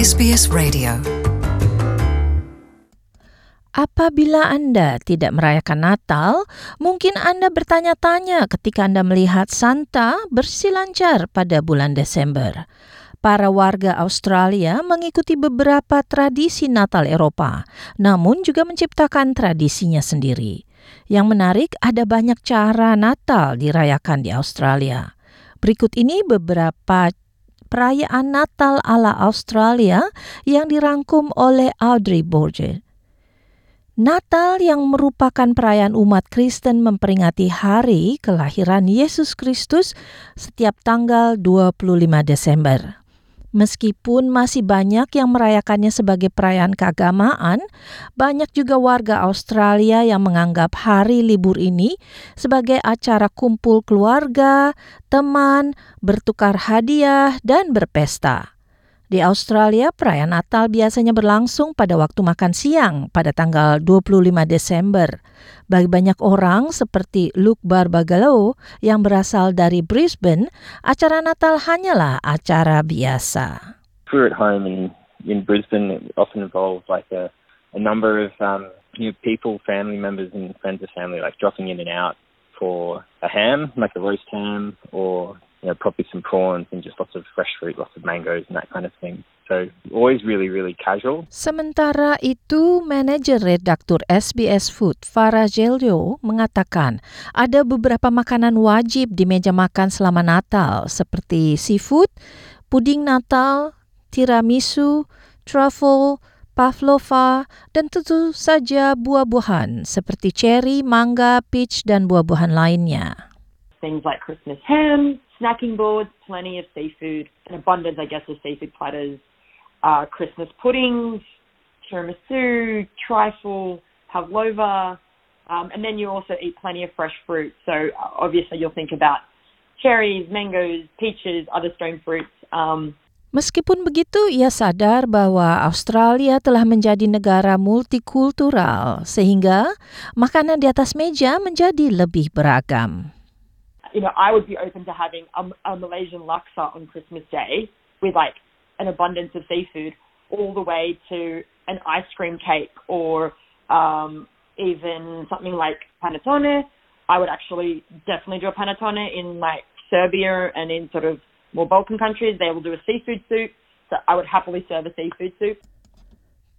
SBS Radio. Apabila Anda tidak merayakan Natal, mungkin Anda bertanya-tanya ketika Anda melihat Santa bersilancar pada bulan Desember. Para warga Australia mengikuti beberapa tradisi Natal Eropa, namun juga menciptakan tradisinya sendiri. Yang menarik, ada banyak cara Natal dirayakan di Australia. Berikut ini beberapa perayaan Natal ala Australia yang dirangkum oleh Audrey Borges. Natal yang merupakan perayaan umat Kristen memperingati hari kelahiran Yesus Kristus setiap tanggal 25 Desember. Meskipun masih banyak yang merayakannya sebagai perayaan keagamaan, banyak juga warga Australia yang menganggap hari libur ini sebagai acara kumpul keluarga, teman, bertukar hadiah, dan berpesta. Di Australia, perayaan Natal biasanya berlangsung pada waktu makan siang pada tanggal 25 Desember. Bagi banyak orang seperti Luke Barbagalo yang berasal dari Brisbane, acara Natal hanyalah acara biasa. We're at home in, in Brisbane, it often involves like a, a number of um, you people, family members and friends of family like dropping in and out for a ham, like a roast ham, or you know, probably some prawns and just lots of fresh fruit, lots of mangoes and that kind of thing. So always really, really casual. Sementara itu, manajer redaktur SBS Food, Farah Jelio, mengatakan ada beberapa makanan wajib di meja makan selama Natal, seperti seafood, puding Natal, tiramisu, truffle, pavlova, dan tentu saja buah-buahan seperti cherry, mangga, peach, dan buah-buahan lainnya. Things like Christmas ham, snacking boards, plenty of seafood, an abundance, I guess, of seafood platters, uh, Christmas puddings, tiramisu, trifle, pavlova, um, and then you also eat plenty of fresh fruit. So uh, obviously you'll think about cherries, mangoes, peaches, other stone fruits. Um, Meskipun begitu, ia sadar bahwa Australia telah menjadi negara multikultural, sehingga makanan di atas meja menjadi lebih beragam. You know, I would be open to having a, a Malaysian laksa on Christmas Day with like an abundance of seafood, all the way to an ice cream cake or um, even something like panettone. I would actually definitely do a panettone in like Serbia and in sort of more Balkan countries. They will do a seafood soup. So I would happily serve a seafood soup.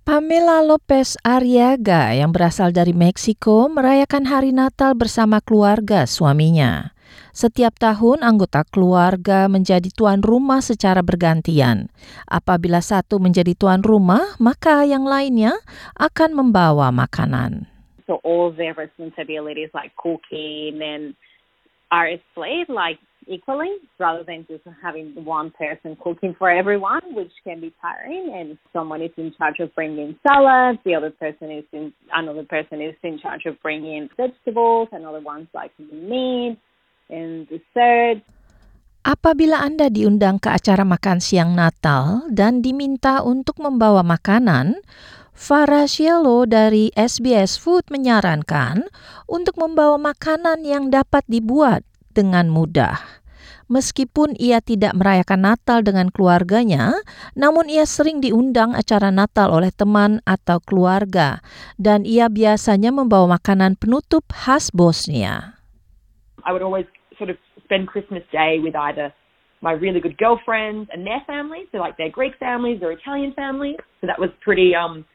Pamela Lopez Ariaga yang berasal dari Meksiko merayakan hari Natal bersama keluarga suaminya. Setiap tahun anggota keluarga menjadi tuan rumah secara bergantian. Apabila satu menjadi tuan rumah, maka yang lainnya akan membawa makanan. So all their responsibilities like cooking and are split like equally rather than just having one person cooking for everyone, which can be tiring. And someone is in charge of bringing salads, the other person is in another person is in charge of bringing vegetables, another one's like meat. And the third. Apabila Anda diundang ke acara makan siang Natal dan diminta untuk membawa makanan, Farah Cielo dari SBS Food menyarankan untuk membawa makanan yang dapat dibuat dengan mudah. Meskipun ia tidak merayakan Natal dengan keluarganya, namun ia sering diundang acara Natal oleh teman atau keluarga, dan ia biasanya membawa makanan penutup khas Bosnia. I would always sort of spend Christmas Day with either my really good girlfriends and their families, so like their Greek families, their Italian families. So that was pretty um,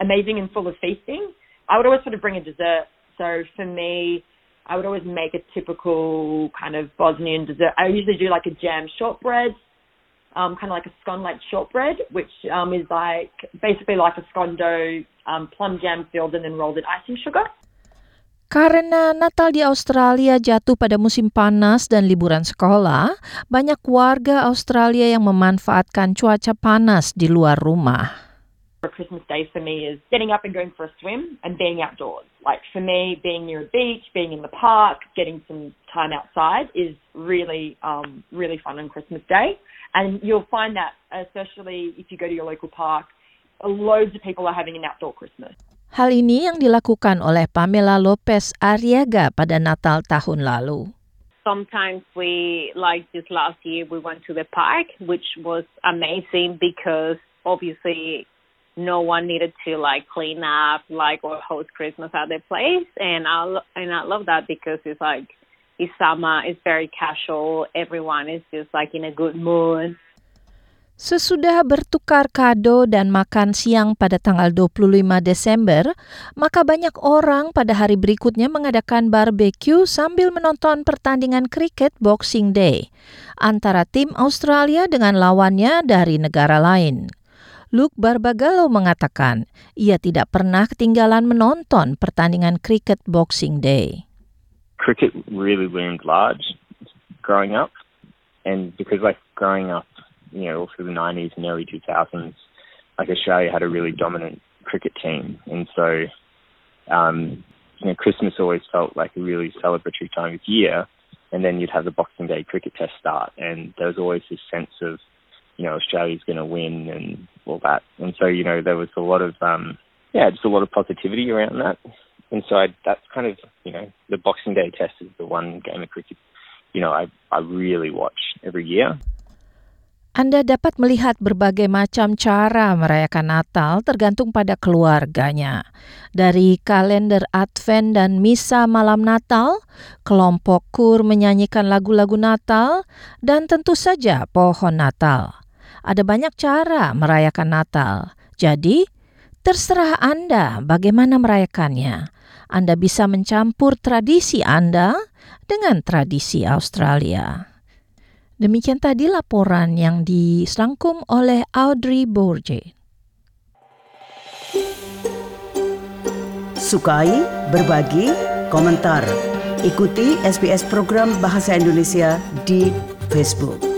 amazing and full of feasting. I would always sort of bring a dessert. So for me, I would always make a typical kind of Bosnian dessert. I usually do like a jam shortbread, um, kind of like a scone-like shortbread, which um, is like basically like a scone dough, um, plum jam filled and then rolled in icing sugar. Karena Natal di Australia jatuh pada musim panas dan liburan sekolah, banyak warga Australia yang memanfaatkan cuaca panas di luar rumah. A Christmas day for me is getting up and going for a swim and being outdoors. Like for me, being near a beach, being in the park, getting some time outside is really, um, really fun on Christmas Day. And you'll find that, especially if you go to your local park, loads of people are having an outdoor Christmas. Hal ini yang dilakukan oleh Pamela Lopez Ariaga pada Natal tahun lalu. Sometimes we, like this last year, we went to the park, which was amazing because obviously no one needed to like clean up like or host Christmas at their place, and I and I love that because it's like it's summer, it's very casual, everyone is just like in a good mood. Sesudah bertukar kado dan makan siang pada tanggal 25 Desember, maka banyak orang pada hari berikutnya mengadakan barbeque sambil menonton pertandingan kriket Boxing Day antara tim Australia dengan lawannya dari negara lain. Luke Barbagalo mengatakan ia tidak pernah ketinggalan menonton pertandingan kriket Boxing Day. cricket really loomed large growing up, and because like growing up, you know, all through the nineties and early two thousands, like Australia had a really dominant cricket team, and so um, you know, Christmas always felt like a really celebratory time of year, and then you'd have the Boxing Day cricket test start, and there was always this sense of, you know, Australia's going to win and all that, and so you know there was a lot of um, yeah, just a lot of positivity around that. And so I, that's kind of, you know, the Boxing Day test is the one game of cricket, you know, I, I really watch every year. Anda dapat melihat berbagai macam cara merayakan Natal tergantung pada keluarganya. Dari kalender Advent dan misa malam Natal, kelompok kur menyanyikan lagu-lagu Natal, dan tentu saja pohon Natal. Ada banyak cara merayakan Natal. Jadi, terserah Anda bagaimana merayakannya. Anda bisa mencampur tradisi Anda dengan tradisi Australia. Demikian tadi laporan yang disangkum oleh Audrey Borje. Sukai, berbagi, komentar. Ikuti SBS program Bahasa Indonesia di Facebook.